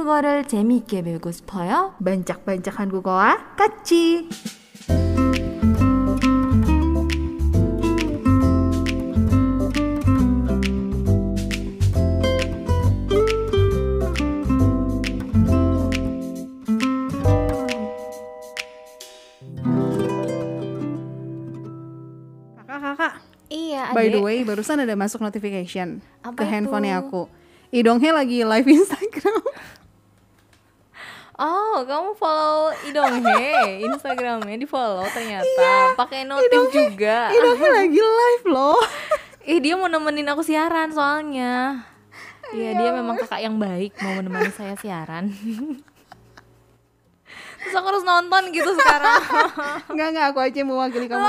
한국어를 재미있게 배우고 싶어요? 반짝반짝 한국어와 같이. Kakak-kakak, Iya, by the Adek. way, barusan ada masuk notification Apa ke itu? handphonenya aku. Idonghe lagi live Instagram. Oh, kamu follow Idonghe Instagramnya di follow ternyata. Pakai notif juga. Idonghe lagi live loh. Ih, dia mau nemenin aku siaran soalnya. Iya, dia memang kakak yang baik mau menemani saya siaran. Terus aku harus nonton gitu sekarang. Enggak enggak aku aja yang mewakili kamu.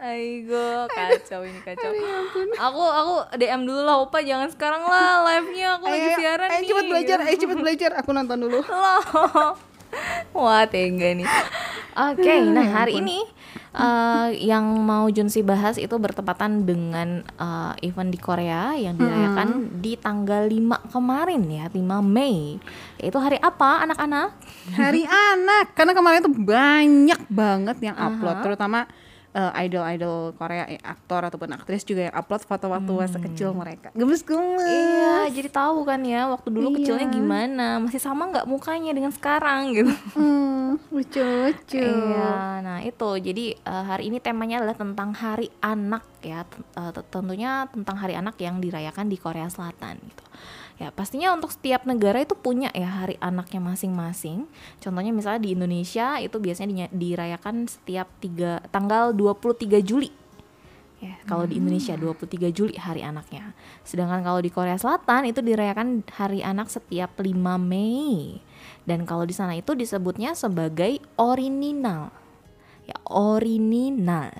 Aigo, kacau ini kacau. Aku aku DM dulu lah, Opa jangan sekarang lah live-nya aku lagi siaran ayo nih. cepet belajar, gitu. ayo cepet belajar. Aku nonton dulu. Loh. Wah, tega nih. Oke, nah hari ini eh, yang mau Junsi bahas itu bertepatan dengan eh, event di Korea yang dirayakan di tanggal 5 kemarin ya, 5 Mei. Itu hari apa anak-anak? Hari anak. Karena kemarin tuh banyak banget yang upload, terutama eh, idol-idol Korea, eh, aktor ataupun aktris juga yang upload foto waktu masa kecil mereka. Gemes-gemes. Iya, jadi tahu kan ya waktu dulu kecilnya Iya. gimana, masih sama nggak mukanya dengan sekarang gitu. Hmm, lucu-lucu. Iya, nah itu jadi eh, hari ini temanya adalah tentang Hari Anak ya, T- t- tentunya tentang Hari Anak yang dirayakan di Korea Selatan gitu. Ya pastinya untuk setiap negara itu punya ya Hari Anaknya masing-masing. Contohnya misalnya di Indonesia itu biasanya dirayakan setiap tiga tanggal 23 Juli. Ya, kalau di Indonesia 23 Juli hari anaknya. Sedangkan kalau di Korea Selatan itu dirayakan hari anak setiap 5 Mei. Dan kalau di sana itu disebutnya sebagai orininal. Ya, orininal.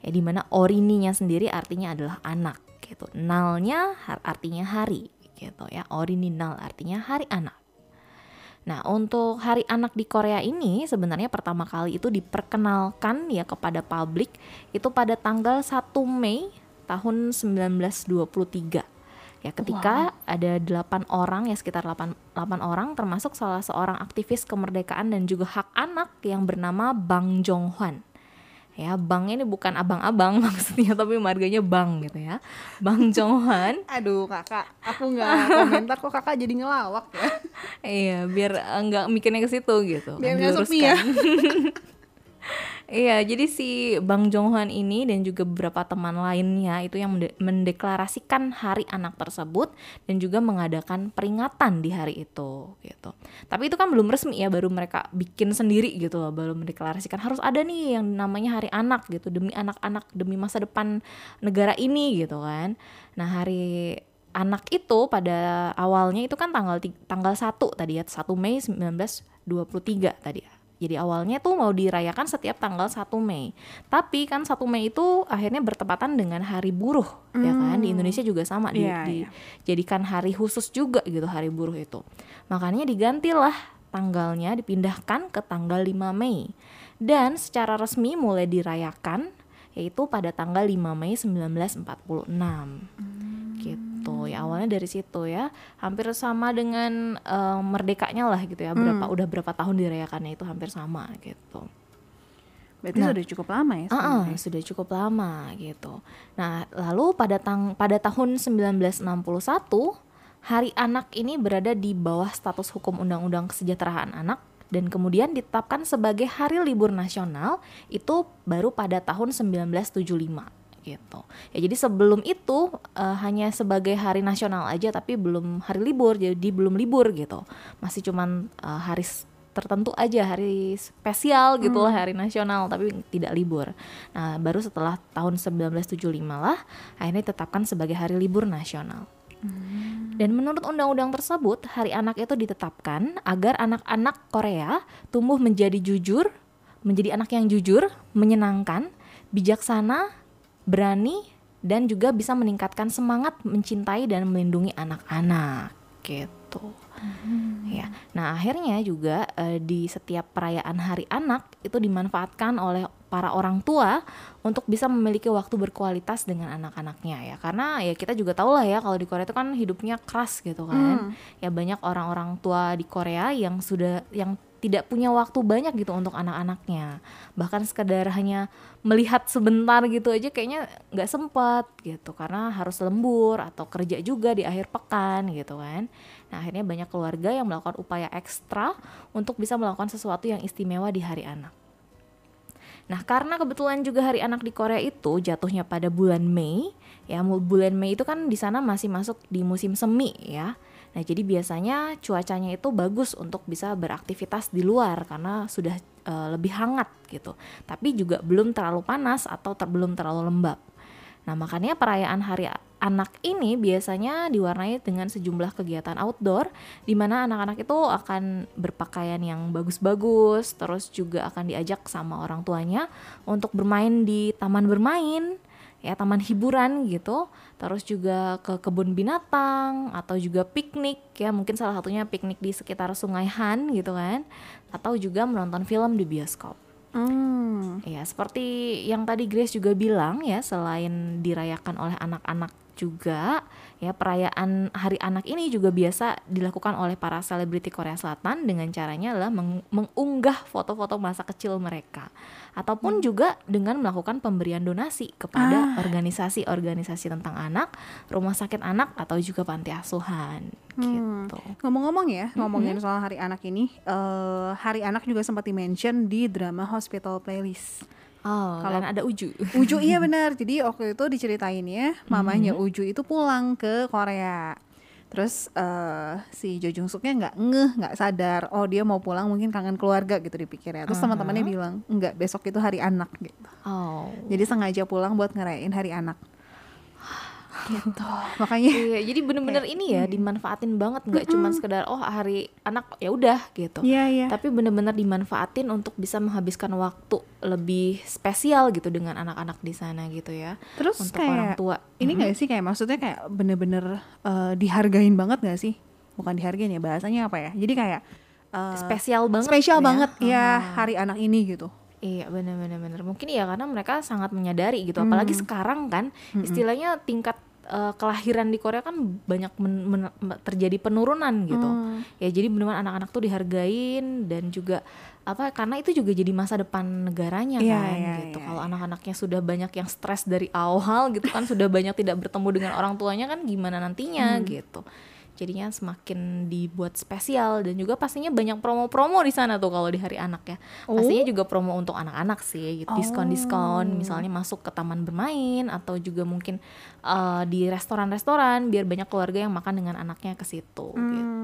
Ya di mana orininya sendiri artinya adalah anak gitu. Nalnya artinya hari gitu ya. Orininal artinya hari anak. Nah, untuk Hari Anak di Korea ini sebenarnya pertama kali itu diperkenalkan ya kepada publik itu pada tanggal 1 Mei tahun 1923. Ya, ketika ada 8 orang ya sekitar 8, 8 orang termasuk salah seorang aktivis kemerdekaan dan juga hak anak yang bernama Bang Jong-hwan. Ya, Bang ini bukan abang-abang maksudnya tapi marganya Bang gitu ya. Bang Jong-hwan Aduh kakak, aku nggak komentar kok kakak jadi ngelawak ya. Iya, biar eh, nggak mikirnya ke situ gitu. Biar kan, nggak sepi ya. Iya, jadi si Bang Jonghwan ini dan juga beberapa teman lainnya itu yang mende- mendeklarasikan hari anak tersebut dan juga mengadakan peringatan di hari itu gitu. Tapi itu kan belum resmi ya, baru mereka bikin sendiri gitu loh, baru mendeklarasikan harus ada nih yang namanya hari anak gitu demi anak-anak, demi masa depan negara ini gitu kan. Nah, hari anak itu pada awalnya itu kan tanggal tanggal 1 tadi ya 1 Mei 1923 tadi ya. Jadi awalnya tuh mau dirayakan setiap tanggal 1 Mei. Tapi kan 1 Mei itu akhirnya bertepatan dengan hari buruh ya kan. Di Indonesia juga sama di- Iya, iya. dijadikan hari khusus juga gitu hari buruh itu. Makanya digantilah tanggalnya dipindahkan ke tanggal 5 Mei. Dan secara resmi mulai dirayakan yaitu pada tanggal 5 Mei 1946 gitu ya awalnya dari situ ya hampir sama dengan eh, merdekanya lah gitu ya berapa udah berapa tahun dirayakannya itu hampir sama gitu Berarti sudah cukup lama ya. Ah, sebenarnya. sudah cukup lama gitu. Nah, lalu pada tang pada tahun 1961 Hari Anak ini berada di bawah status hukum Undang-Undang Kesejahteraan Anak dan kemudian ditetapkan sebagai hari libur nasional itu baru pada tahun 1975 gitu. Ya jadi sebelum itu eh, hanya sebagai hari nasional aja tapi belum hari libur jadi belum libur gitu. Masih cuman eh, hari tertentu aja hari spesial gitu lah hari nasional tapi tidak libur. Nah, baru setelah tahun 1975 lah akhirnya ditetapkan sebagai hari libur nasional. Dan menurut undang-undang tersebut, Hari Anak itu ditetapkan agar anak-anak Korea tumbuh menjadi jujur, menjadi anak yang jujur, menyenangkan, bijaksana, berani, dan juga bisa meningkatkan semangat mencintai dan melindungi anak-anak gitu. Ya, nah akhirnya juga eh, di setiap perayaan Hari Anak itu dimanfaatkan oleh para orang tua untuk bisa memiliki waktu berkualitas dengan anak-anaknya ya. Karena ya kita juga tahu lah ya kalau di Korea itu kan hidupnya keras gitu kan. Ya banyak orang-orang tua di Korea yang sudah yang tidak punya waktu banyak gitu untuk anak-anaknya. Bahkan sekedar hanya melihat sebentar gitu aja kayaknya nggak sempat gitu. Karena harus lembur atau kerja juga di akhir pekan gitu kan. Nah akhirnya banyak keluarga yang melakukan upaya ekstra untuk bisa melakukan sesuatu yang istimewa di hari anak. Nah, karena kebetulan juga Hari Anak di Korea itu jatuhnya pada bulan Mei, ya bulan Mei itu kan di sana masih masuk di musim semi ya. Nah, jadi biasanya cuacanya itu bagus untuk bisa beraktivitas di luar karena sudah uh, lebih hangat gitu. Tapi juga belum terlalu panas atau ter belum terlalu lembab. Nah, makanya perayaan Hari Anak ini biasanya diwarnai dengan sejumlah kegiatan outdoor di mana anak-anak itu akan berpakaian yang bagus-bagus, terus juga akan diajak sama orang tuanya untuk bermain di taman bermain, ya taman hiburan gitu, terus juga ke kebun binatang atau juga piknik ya, mungkin salah satunya piknik di sekitar Sungai Han gitu kan, atau juga menonton film di bioskop. Hmm. Ya, seperti yang tadi Grace juga bilang ya, selain dirayakan oleh anak-anak juga ya perayaan Hari Anak ini juga biasa dilakukan oleh para selebriti Korea Selatan dengan caranya adalah meng mengunggah foto-foto masa kecil mereka ataupun hmm. juga dengan melakukan pemberian donasi kepada organisasi-organisasi ah. tentang anak, rumah sakit anak atau juga panti asuhan hmm. gitu. Ngomong-ngomong ya, ngomongin hmm. soal Hari Anak ini, uh, Hari Anak juga sempat di-mention di drama Hospital Playlist. Oh, kalau ada Uju. Uju iya benar. Jadi waktu itu diceritain ya, mamanya mm-hmm. Uju itu pulang ke Korea. Terus uh, si Jo Jung Suknya nggak ngeh, nggak sadar. Oh dia mau pulang mungkin kangen keluarga gitu dipikirnya. Terus uh-huh. teman-temannya bilang nggak besok itu hari anak gitu. Oh. Jadi sengaja pulang buat ngerayain hari anak gitu. Makanya iya jadi bener-bener ini ya dimanfaatin banget nggak cuma sekedar oh hari anak ya udah gitu. Iya iya. Tapi bener-bener dimanfaatin untuk bisa menghabiskan waktu lebih spesial gitu dengan anak-anak di sana gitu ya. Terus untuk kayak orang tua. ini nggak sih kayak maksudnya kayak bener-bener uh, dihargain banget nggak sih? Bukan dihargain ya bahasanya apa ya? Jadi kayak uh, spesial banget spesial ya. banget ya hari anak ini gitu Iya benar-benar benar. Mungkin ya karena mereka sangat menyadari gitu. Apalagi hmm. sekarang kan istilahnya tingkat uh, kelahiran di Korea kan banyak men, men, terjadi penurunan gitu hmm. ya jadi benar anak-anak tuh dihargain dan juga apa karena itu juga jadi masa depan negaranya yeah, kan yeah, gitu yeah, kalau yeah. anak-anaknya sudah banyak yang stres dari awal gitu kan sudah banyak tidak bertemu dengan orang tuanya kan gimana nantinya hmm. gitu jadinya semakin dibuat spesial dan juga pastinya banyak promo-promo di sana tuh kalau di hari anak ya. Oh. pastinya juga promo untuk anak-anak sih gitu. Diskon-diskon misalnya masuk ke taman bermain atau juga mungkin uh, di restoran-restoran biar banyak keluarga yang makan dengan anaknya ke situ hmm. gitu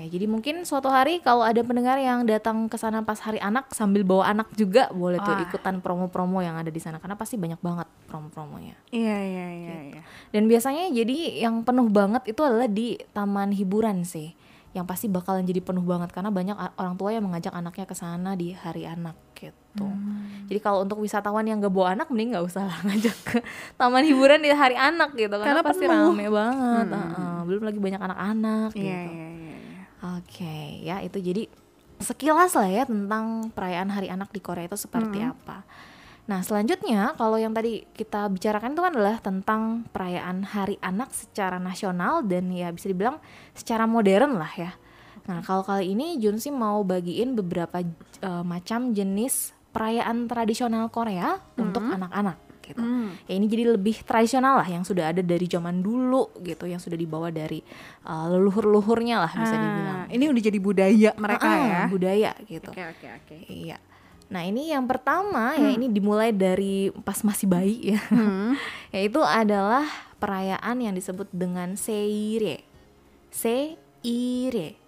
Ya, jadi mungkin suatu hari kalau ada pendengar yang datang ke sana pas hari anak sambil bawa anak juga boleh tuh ikutan promo-promo yang ada di sana karena pasti banyak banget promo-promonya. Iya iya iya. Gitu. iya. Dan biasanya jadi yang penuh banget itu adalah di taman hiburan sih, yang pasti bakalan jadi penuh banget karena banyak orang tua yang mengajak anaknya ke sana di hari anak gitu. Hmm. Jadi kalau untuk wisatawan yang gak bawa anak mending nggak usah lah ngajak ke taman hiburan di hari anak gitu karena, karena pasti penuh. rame banget. Hmm. Uh -uh. Belum lagi banyak anak-anak yeah, gitu. Yeah, yeah Oke, okay, ya itu jadi sekilas lah ya tentang perayaan Hari Anak di Korea itu seperti hmm. apa. Nah, selanjutnya kalau yang tadi kita bicarakan itu kan adalah tentang perayaan Hari Anak secara nasional dan ya bisa dibilang secara modern lah ya. Nah, kalau kali ini Junsi mau bagiin beberapa uh, macam jenis perayaan tradisional Korea hmm. untuk anak-anak gitu. Hmm. Ya ini jadi lebih tradisional lah yang sudah ada dari zaman dulu gitu, yang sudah dibawa dari uh, leluhur-leluhurnya lah bisa ah, dibilang. Ini udah jadi budaya mereka uh, ya. Budaya gitu. Oke okay, oke okay, oke. Okay. Iya. Nah ini yang pertama ya, hmm. ya ini dimulai dari pas masih bayi ya, hmm. yaitu adalah perayaan yang disebut dengan Seire. Seire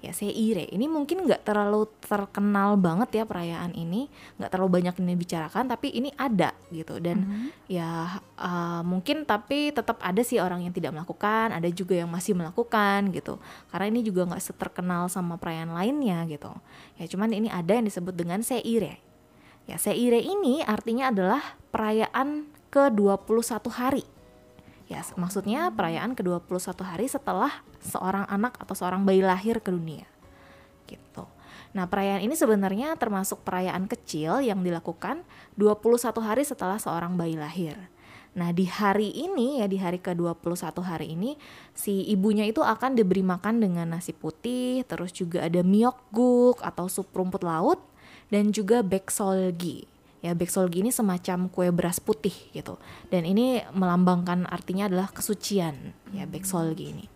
ya Seire ini mungkin nggak terlalu terkenal banget ya perayaan ini. Nggak terlalu banyak ini dibicarakan tapi ini ada gitu. Dan mm -hmm. ya uh, mungkin tapi tetap ada sih orang yang tidak melakukan ada juga yang masih melakukan gitu. Karena ini juga nggak seterkenal sama perayaan lainnya gitu. Ya cuman ini ada yang disebut dengan Seire ya Seire ini artinya adalah perayaan ke 21 hari Ya, maksudnya perayaan ke-21 hari setelah seorang anak atau seorang bayi lahir ke dunia. Gitu. Nah, perayaan ini sebenarnya termasuk perayaan kecil yang dilakukan 21 hari setelah seorang bayi lahir. Nah, di hari ini ya di hari ke-21 hari ini si ibunya itu akan diberi makan dengan nasi putih, terus juga ada miokguk atau sup rumput laut dan juga beksolgi. Ya, beksolgi ini semacam kue beras putih gitu. Dan ini melambangkan artinya adalah kesucian ya beksolgi ini.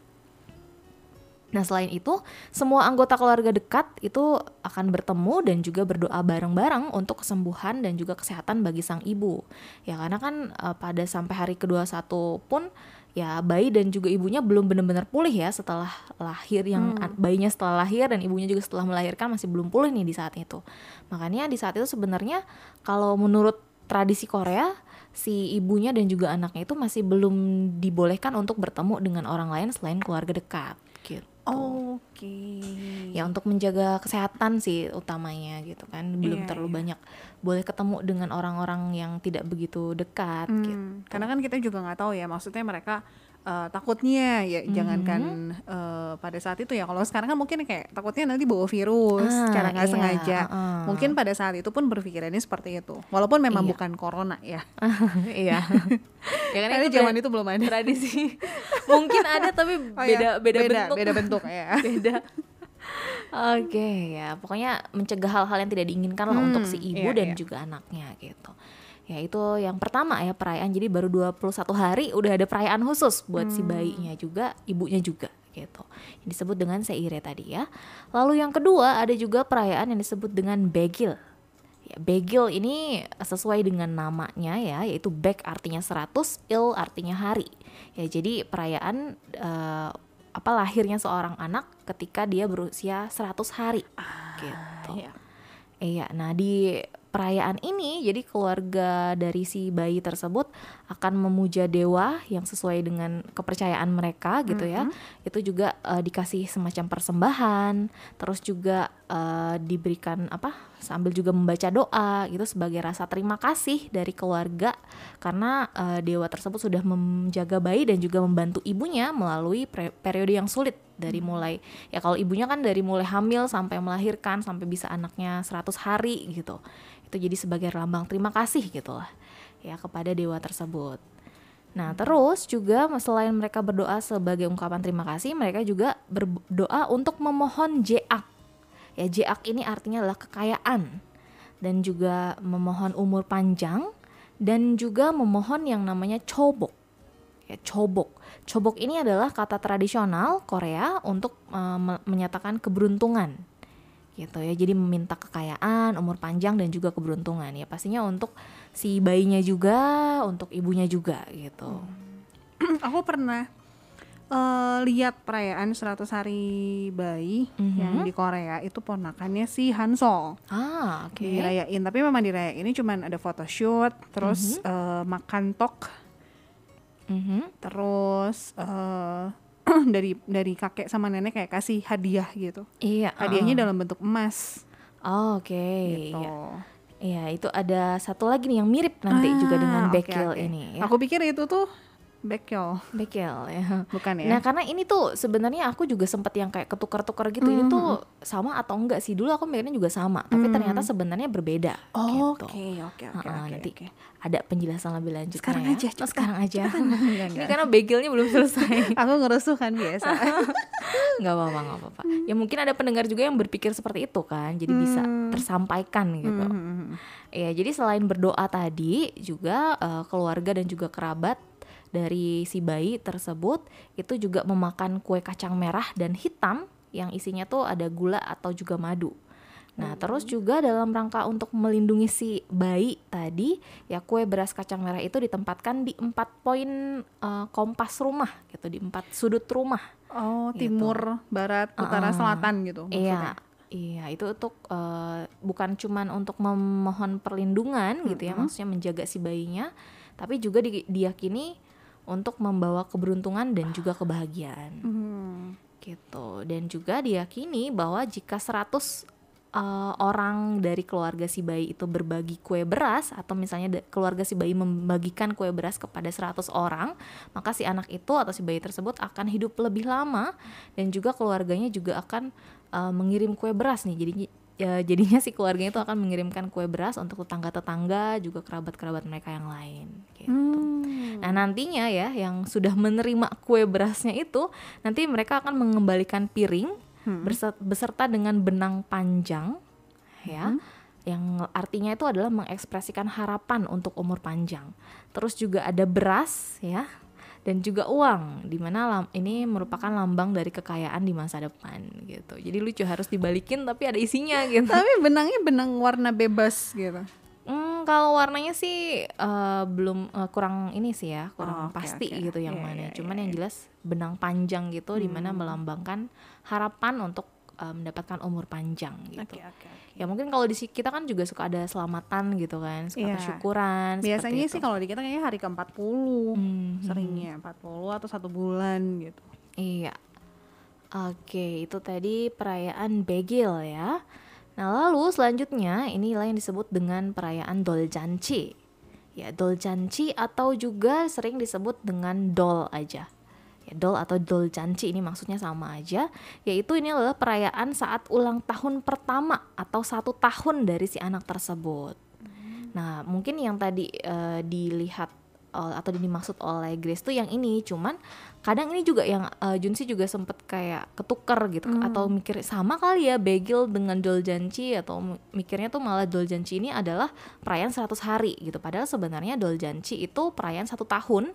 Nah, selain itu, semua anggota keluarga dekat itu akan bertemu dan juga berdoa bareng-bareng untuk kesembuhan dan juga kesehatan bagi sang ibu. Ya, karena kan uh, pada sampai hari ke-21 pun ya bayi dan juga ibunya belum benar-benar pulih ya setelah lahir yang Hmm. bayinya setelah lahir dan ibunya juga setelah melahirkan masih belum pulih nih di saat itu. Makanya di saat itu sebenarnya kalau menurut tradisi Korea si ibunya dan juga anaknya itu masih belum dibolehkan untuk bertemu dengan orang lain selain keluarga dekat gitu. Oke. Ya untuk menjaga kesehatan sih utamanya gitu kan. Belum Iya, terlalu iya. banyak boleh ketemu dengan orang-orang yang tidak begitu dekat Hmm, gitu. Karena kan kita juga nggak tahu ya, maksudnya mereka eh, takutnya ya jangankan eh, pada saat itu ya. Kalau sekarang kan mungkin kayak takutnya nanti bawa virus Ah, secara nggak iya, sengaja. heeh. Mungkin pada saat itu pun berpikirannya seperti itu. Walaupun memang Iya. bukan corona ya. iya. ya kan Karena itu zaman itu belum ada. tradisi. Mungkin ada tapi Oh beda iya, beda, bentuk. beda bentuk ya. beda. Oke ya, pokoknya mencegah hal-hal yang tidak diinginkan lah untuk si Hmm, ibu iya, dan iya. juga anaknya gitu. Ya itu yang pertama ya perayaan jadi baru 21 hari udah ada perayaan khusus buat si Hmm. bayinya juga, ibunya juga gitu. Yang disebut dengan seire tadi ya. Lalu yang kedua ada juga perayaan yang disebut dengan begil. Ya, begil ini sesuai dengan namanya ya, yaitu beg artinya 100, il artinya hari. Ya, jadi perayaan eh, apa lahirnya seorang anak ketika dia berusia 100 hari. gitu. Iya. Iya, nah di perayaan ini jadi keluarga dari si bayi tersebut akan memuja dewa yang sesuai dengan kepercayaan mereka gitu ya. Itu juga eh, dikasih semacam persembahan, terus juga eh, diberikan apa? sambil juga membaca doa gitu sebagai rasa terima kasih dari keluarga karena eh, dewa tersebut sudah menjaga bayi dan juga membantu ibunya melalui periode yang sulit dari mulai ya kalau ibunya kan dari mulai hamil sampai melahirkan sampai bisa anaknya 100 hari gitu itu jadi sebagai lambang terima kasih gitu lah ya kepada dewa tersebut nah terus juga selain mereka berdoa sebagai ungkapan terima kasih mereka juga berdoa untuk memohon jeak ya jeak ini artinya adalah kekayaan dan juga memohon umur panjang dan juga memohon yang namanya cobok ya cobok. Cobok ini adalah kata tradisional Korea untuk me- menyatakan keberuntungan. Gitu ya. Jadi meminta kekayaan, umur panjang dan juga keberuntungan. Ya pastinya untuk si bayinya juga, untuk ibunya juga gitu. Aku pernah eh, lihat perayaan 100 hari bayi Mhm. yang di Korea itu ponakannya si Hansol. Ah, oke. dirayain tapi memang dirayain ini cuman ada photoshoot terus Mhm. eh, makan tok Mhm. terus eh, dari dari kakek sama nenek kayak kasih hadiah gitu Iya. hadiahnya ah. dalam bentuk emas Oh, oke. gitu Iya. Iya, itu ada satu lagi nih yang mirip nanti juga dengan Ah, bekil oke. ini ya. aku pikir itu tuh bekel Bekil ya. bukan ya Nah karena ini tuh sebenarnya aku juga sempet yang kayak ketukar-tukar gitu ini Mhm. tuh sama atau enggak sih dulu aku mikirnya juga sama tapi Hmm. ternyata sebenarnya berbeda oke gitu. oke oke oke nanti oke. ada penjelasan lebih lanjut Sekarang ya. aja, Oh, cepetan. sekarang aja Enggak, ini enggak. karena begilnya belum selesai aku ngerusuh kan biasa nggak apa-apa nggak apa-apa ya mungkin ada pendengar juga yang berpikir seperti itu kan jadi bisa Hmm. tersampaikan gitu Mhm. Ya, jadi selain berdoa tadi juga eh, keluarga dan juga kerabat dari si bayi tersebut itu juga memakan kue kacang merah dan hitam yang isinya tuh ada gula atau juga madu. Nah, terus juga dalam rangka untuk melindungi si bayi tadi, ya kue beras kacang merah itu ditempatkan di empat poin eh, kompas rumah gitu, di empat sudut rumah. oh Gitu. timur barat utara Uh-uh. selatan gitu Iya, maksudnya iya itu untuk eh, bukan cuman untuk memohon perlindungan gitu ya, maksudnya menjaga si bayinya, tapi juga di- diyakini untuk membawa keberuntungan dan juga kebahagiaan Hmm. gitu. Dan juga diyakini bahwa jika 100 eh, orang dari keluarga si bayi itu berbagi kue beras atau misalnya keluarga si bayi membagikan kue beras kepada 100 orang, maka si anak itu atau si bayi tersebut akan hidup lebih lama dan juga keluarganya juga akan eh, mengirim kue beras nih. Jadi ya jadinya si keluarganya itu akan mengirimkan kue beras untuk tetangga-tetangga juga kerabat-kerabat mereka yang lain gitu. Hmm. Nah nantinya ya yang sudah menerima kue berasnya itu nanti mereka akan mengembalikan piring Hmm. beserta dengan benang panjang ya yang artinya itu adalah mengekspresikan harapan untuk umur panjang. Terus juga ada beras ya dan juga uang di mana lam- ini merupakan lambang dari kekayaan di masa depan gitu. Jadi lucu harus dibalikin tapi ada isinya gitu. Tapi benangnya benang warna bebas gitu. Hmm, kalau warnanya sih eh, belum eh, kurang ini sih ya, kurang Oh, oke, pasti oke. gitu yang Iya, mana. iya, Cuman iya, yang iya. jelas benang panjang gitu di mana melambangkan harapan untuk eh, mendapatkan umur panjang gitu. Oke, oke, oke. Ya mungkin kalau di kita kan juga suka ada selamatan gitu kan, suka Iya. kesyukuran. seperti Biasanya sih kalau di kita kayaknya hari ke-40 Hmm, seringnya 40 atau satu bulan gitu. Iya. Oke, itu tadi perayaan Begil ya. Nah, lalu selanjutnya inilah yang disebut dengan perayaan Doljanchi. Ya, Doljanchi atau juga sering disebut dengan Dol aja. Dol atau Doljanchi ini maksudnya sama aja, yaitu ini adalah perayaan saat ulang tahun pertama atau satu tahun dari si anak tersebut. Nah, mungkin yang tadi eh, dilihat atau dimaksud oleh Grace tuh yang ini, cuman kadang ini juga yang eh, Junsi juga sempet kayak ketuker gitu atau mikir sama kali ya Begil dengan Doljanchi atau mi- mikirnya tuh malah Doljanchi ini adalah perayaan 100 hari gitu. Padahal sebenarnya Doljanchi itu perayaan satu tahun.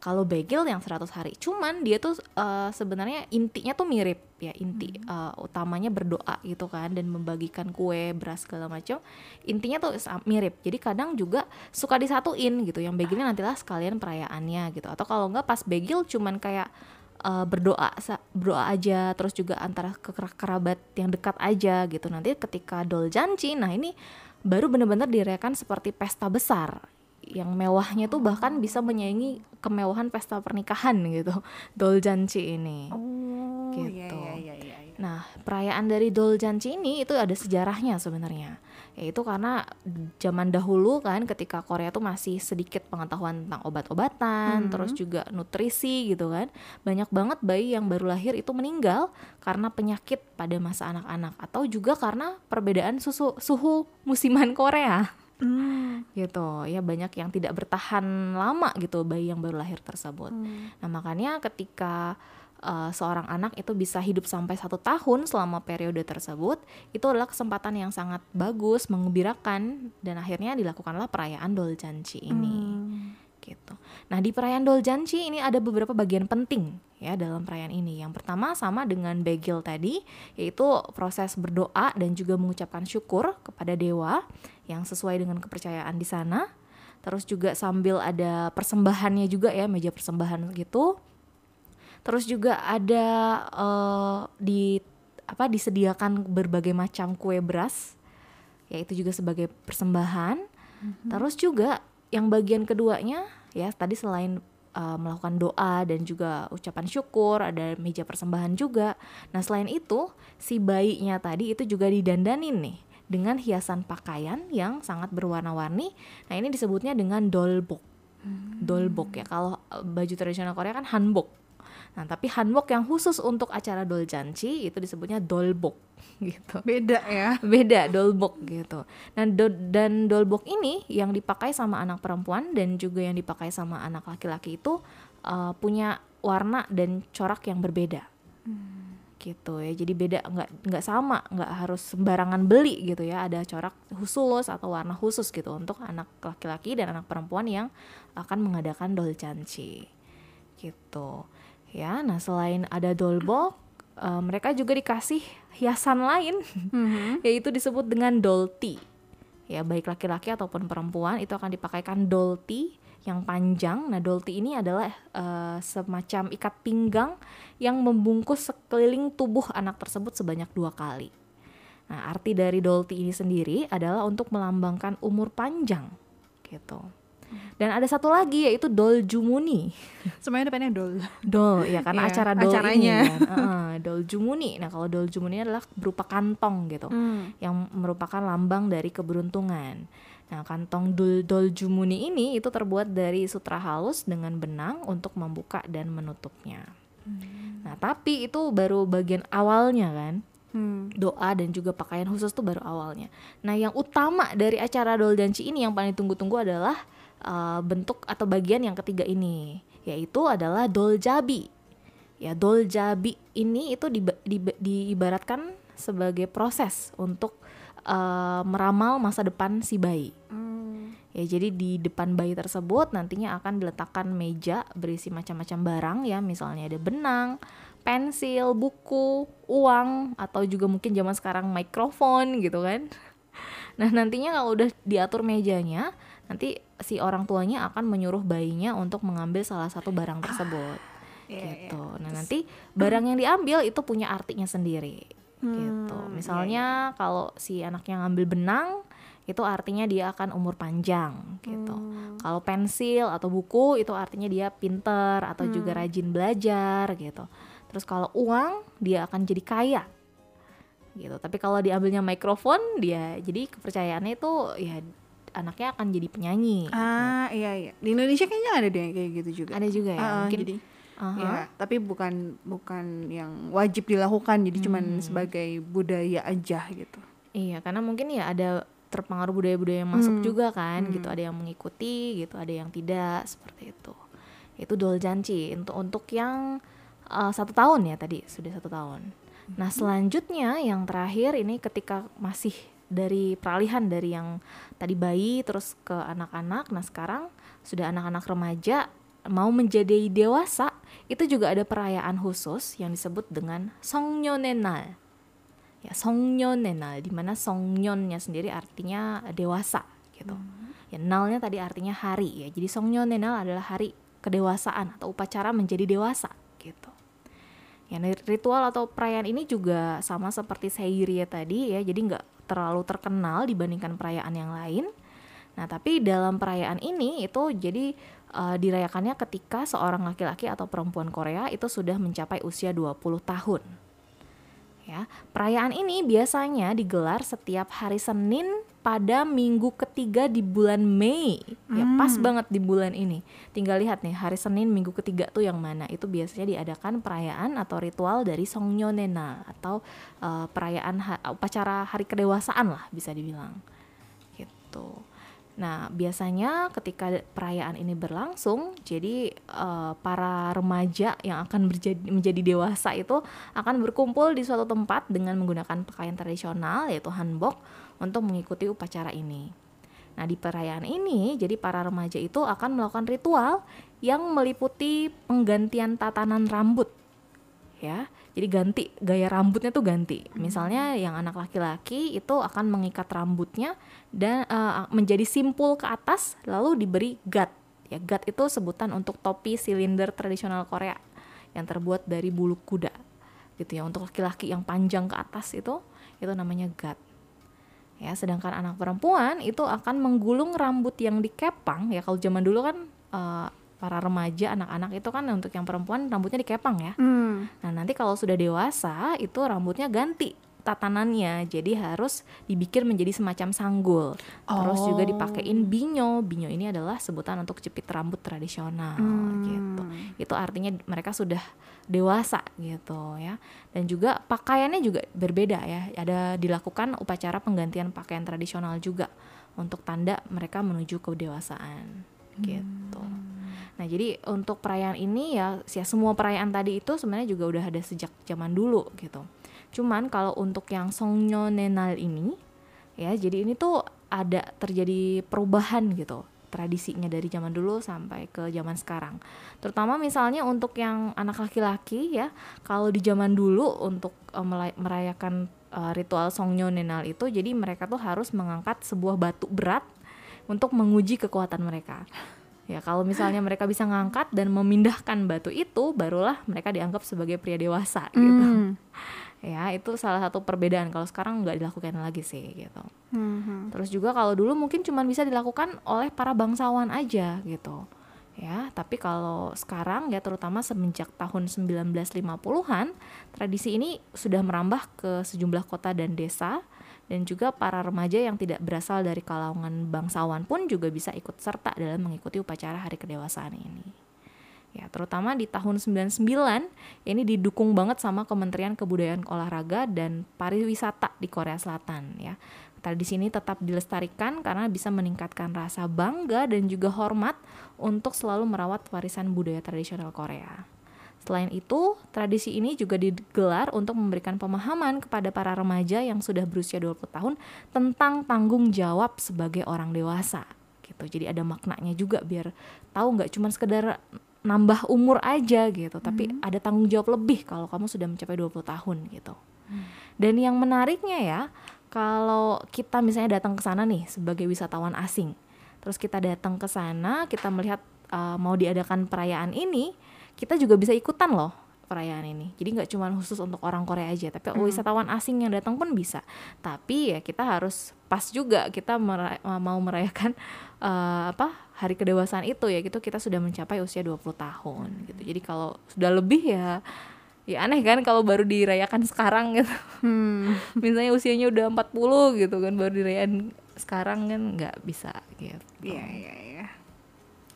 Kalau Begil yang 100 hari. Cuman dia tuh eh, sebenarnya intinya tuh mirip ya, inti eh, utamanya berdoa gitu kan dan membagikan kue, beras segala macam. Intinya tuh mirip. Jadi kadang juga suka disatuin gitu. Yang Begilnya nantilah sekalian perayaannya gitu. Atau kalau enggak pas Begil cuman kayak eh, berdoa berdoa aja terus juga antara ke kera- kerabat yang dekat aja gitu. Nanti ketika Doljanchi nah ini baru benar-benar dirayakan seperti pesta besar yang mewahnya tuh bahkan bisa menyaingi kemewahan pesta pernikahan gitu Doljanchi ini. Oh, Gitu. iya iya iya iya. Nah, perayaan dari Doljanchi ini itu ada sejarahnya sebenarnya. Yaitu karena zaman dahulu kan ketika Korea tuh masih sedikit pengetahuan tentang obat-obatan, terus juga nutrisi gitu kan. Banyak banget bayi yang baru lahir itu meninggal karena penyakit pada masa anak-anak atau juga karena perbedaan susu, suhu musiman Korea Hmm. gitu. Ya banyak yang tidak bertahan lama gitu bayi yang baru lahir tersebut. Nah makanya ketika uh, seorang anak itu bisa hidup sampai satu tahun selama periode tersebut itu adalah kesempatan yang sangat bagus mengembirakan dan akhirnya dilakukanlah perayaan Doljanchi ini. Gitu. Nah di perayaan Doljanchi ini ada beberapa bagian penting ya dalam perayaan ini. Yang pertama sama dengan Begil tadi, yaitu proses berdoa dan juga mengucapkan syukur kepada dewa yang sesuai dengan kepercayaan di sana. Terus juga sambil ada persembahannya juga ya meja persembahan gitu. Terus juga ada eh, di apa disediakan berbagai macam kue beras, yaitu juga sebagai persembahan. Terus juga yang bagian keduanya ya tadi selain uh, melakukan doa dan juga ucapan syukur ada meja persembahan juga. Nah selain itu si bayinya tadi itu juga didandanin nih dengan hiasan pakaian yang sangat berwarna-warni. Nah ini disebutnya dengan dolbok. Dolbok ya kalau uh, baju tradisional Korea kan hanbok. Nah tapi hanbok yang khusus untuk acara doljanchi itu disebutnya dolbok gitu Beda ya. beda dolbok gitu. Nah do- dan dolbok ini yang dipakai sama anak perempuan dan juga yang dipakai sama anak laki-laki itu uh, punya warna dan corak yang berbeda. Gitu ya. Jadi beda nggak nggak sama, nggak harus sembarangan beli gitu ya. Ada corak khusus atau warna khusus gitu untuk anak laki-laki dan anak perempuan yang akan mengadakan doljanchi. Gitu. Ya, nah selain ada dolbok, uh, mereka juga dikasih hiasan lain yaitu disebut dengan dolti. Ya, baik laki-laki ataupun perempuan itu akan dipakaikan dolti yang panjang. Nah, dolti ini adalah eh, semacam ikat pinggang yang membungkus sekeliling tubuh anak tersebut sebanyak dua kali. Nah, arti dari dolti ini sendiri adalah untuk melambangkan umur panjang, gitu. Dan ada satu lagi yaitu doljumuni. Semuanya depannya dol. Dol ya karena Iya, acara dol acaranya. ini kan. Heeh, dol jumuni. Nah, kalau dol jumuni adalah berupa kantong gitu. Hmm. Yang merupakan lambang dari keberuntungan. Nah, kantong dol, dol jumuni ini itu terbuat dari sutra halus dengan benang untuk membuka dan menutupnya. Nah, tapi itu baru bagian awalnya kan. Hmm. doa dan juga pakaian khusus tuh baru awalnya. Nah, yang utama dari acara Doljanci ini yang paling tunggu-tunggu adalah uh, bentuk atau bagian yang ketiga ini, yaitu adalah Doljabi. Ya, Doljabi ini itu di, di, diibaratkan sebagai proses untuk uh, meramal masa depan si bayi. Hmm. Ya, jadi di depan bayi tersebut nantinya akan diletakkan meja berisi macam-macam barang ya, misalnya ada benang, pensil, buku, uang, atau juga mungkin zaman sekarang mikrofon gitu kan. Nah nantinya kalau udah diatur mejanya, nanti si orang tuanya akan menyuruh bayinya untuk mengambil salah satu barang tersebut. Iya, gitu. iya. Nah nanti barang yang diambil itu punya artinya sendiri. gitu. Hmm, Misalnya kalau si anaknya ngambil benang, itu artinya dia akan umur panjang gitu. Hmm. Kalau pensil atau buku itu artinya dia pinter atau juga Hmm. rajin belajar gitu. Terus kalau uang dia akan jadi kaya gitu. Tapi kalau diambilnya mikrofon dia jadi kepercayaannya itu ya anaknya akan jadi penyanyi. Ah iya iya di Indonesia kayaknya ada deh kayak gitu juga. Ada juga ya Ah, mungkin. jadi Aha. ya tapi bukan bukan yang wajib dilakukan jadi cuman Hmm. sebagai budaya aja gitu. Iya, karena mungkin ya ada terpengaruh budaya-budaya yang masuk Hmm. juga kan, gitu. Hmm. Ada yang mengikuti, gitu. Ada yang tidak, seperti itu. Itu doljanci untuk untuk yang uh, satu tahun ya tadi sudah satu tahun. Nah selanjutnya yang terakhir ini ketika masih dari peralihan dari yang tadi bayi terus ke anak-anak, nah sekarang sudah anak-anak remaja mau menjadi dewasa itu juga ada perayaan khusus yang disebut dengan Songnyeonenal ya Songnyeonenal di mana Songnyeonnya sendiri artinya dewasa gitu. Ya nalnya tadi artinya hari ya. Jadi Songnyeonenal adalah hari kedewasaan atau upacara menjadi dewasa gitu. Ya ritual atau perayaan ini juga sama seperti Seiria tadi ya. Jadi nggak terlalu terkenal dibandingkan perayaan yang lain. Nah, tapi dalam perayaan ini itu jadi eh, dirayakannya ketika seorang laki-laki atau perempuan Korea itu sudah mencapai usia 20 tahun. Ya, perayaan ini biasanya digelar setiap hari Senin pada minggu ketiga di bulan Mei. Ya, pas banget di bulan ini. Tinggal lihat nih, hari Senin minggu ketiga tuh yang mana. Itu biasanya diadakan perayaan atau ritual dari Songnyeonena atau eh, perayaan ha- upacara hari kedewasaan lah bisa dibilang. Gitu. Nah, biasanya ketika perayaan ini berlangsung, jadi eh, para remaja yang akan berjadi, menjadi dewasa itu akan berkumpul di suatu tempat dengan menggunakan pakaian tradisional yaitu hanbok untuk mengikuti upacara ini. Nah, di perayaan ini, jadi para remaja itu akan melakukan ritual yang meliputi penggantian tatanan rambut ya. Jadi ganti gaya rambutnya tuh ganti. Misalnya yang anak laki-laki itu akan mengikat rambutnya dan eh, menjadi simpul ke atas lalu diberi gat. Ya gat itu sebutan untuk topi silinder tradisional Korea yang terbuat dari bulu kuda gitu ya. Untuk laki-laki yang panjang ke atas itu itu namanya gat ya sedangkan anak perempuan itu akan menggulung rambut yang dikepang. Ya kalau zaman dulu kan eh, para remaja anak-anak itu kan untuk yang perempuan rambutnya dikepang ya. Hmm. Nah, nanti kalau sudah dewasa itu rambutnya ganti tatanannya. Jadi harus dibikin menjadi semacam sanggul. Terus juga Oh. dipakein binyo. Binyo ini adalah sebutan untuk jepit rambut tradisional Hmm. gitu. Itu artinya mereka sudah dewasa gitu ya. Dan juga pakaiannya juga berbeda ya. Ada dilakukan upacara penggantian pakaian tradisional juga untuk tanda mereka menuju kedewasaan gitu. Nah, jadi untuk perayaan ini ya, ya semua perayaan tadi itu sebenarnya juga udah ada sejak zaman dulu gitu. Cuman kalau untuk yang Songnyeonenal ini ya, jadi ini tuh ada terjadi perubahan gitu tradisinya dari zaman dulu sampai ke zaman sekarang. Terutama misalnya untuk yang anak laki-laki ya, kalau di zaman dulu untuk melay- merayakan eh, ritual Songnyeonenal itu jadi mereka tuh harus mengangkat sebuah batu berat untuk menguji kekuatan mereka. Ya, kalau misalnya mereka bisa ngangkat dan memindahkan batu itu, barulah mereka dianggap sebagai pria dewasa gitu. Hmm. Ya, itu salah satu perbedaan kalau sekarang nggak dilakukan lagi sih gitu. Hmm. Terus juga kalau dulu mungkin cuma bisa dilakukan oleh para bangsawan aja gitu. Ya, tapi kalau sekarang ya terutama semenjak tahun 1950-an, tradisi ini sudah merambah ke sejumlah kota dan desa dan juga para remaja yang tidak berasal dari kalangan bangsawan pun juga bisa ikut serta dalam mengikuti upacara hari kedewasaan ini. Ya, terutama di tahun 99 ini didukung banget sama Kementerian Kebudayaan Olahraga dan Pariwisata di Korea Selatan ya. Tradisi ini tetap dilestarikan karena bisa meningkatkan rasa bangga dan juga hormat untuk selalu merawat warisan budaya tradisional Korea. Selain itu, tradisi ini juga digelar untuk memberikan pemahaman kepada para remaja yang sudah berusia 20 tahun tentang tanggung jawab sebagai orang dewasa gitu. Jadi ada maknanya juga biar tahu nggak cuma sekedar nambah umur aja gitu, tapi ada tanggung jawab lebih kalau kamu sudah mencapai 20 tahun gitu. Dan yang menariknya ya, kalau kita misalnya datang ke sana nih sebagai wisatawan asing, terus kita datang ke sana, kita melihat uh, mau diadakan perayaan ini, kita juga bisa ikutan loh perayaan ini. Jadi nggak cuma khusus untuk orang Korea aja, tapi wisatawan asing yang datang pun bisa. Tapi ya kita harus pas juga kita mera- mau merayakan uh, apa hari kedewasaan itu ya gitu kita sudah mencapai usia 20 tahun gitu. Jadi kalau sudah lebih ya ya aneh kan kalau baru dirayakan sekarang gitu. Hmm. Misalnya usianya udah 40 gitu kan baru dirayakan sekarang kan nggak bisa gitu. Iya, iya, iya.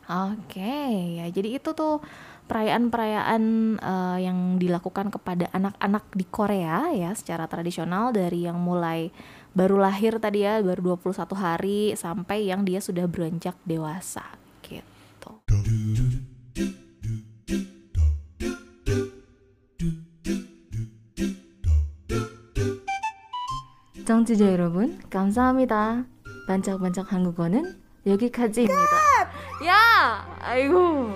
Oke, ya jadi itu tuh perayaan-perayaan eh, yang dilakukan kepada anak-anak di Korea ya secara tradisional dari yang mulai baru lahir tadi ya baru 21 hari sampai yang dia sudah beranjak dewasa gitu. 청취자 여러분, 감사합니다. 반짝반짝 한국어는 여기까지입니다. 야! 아이고.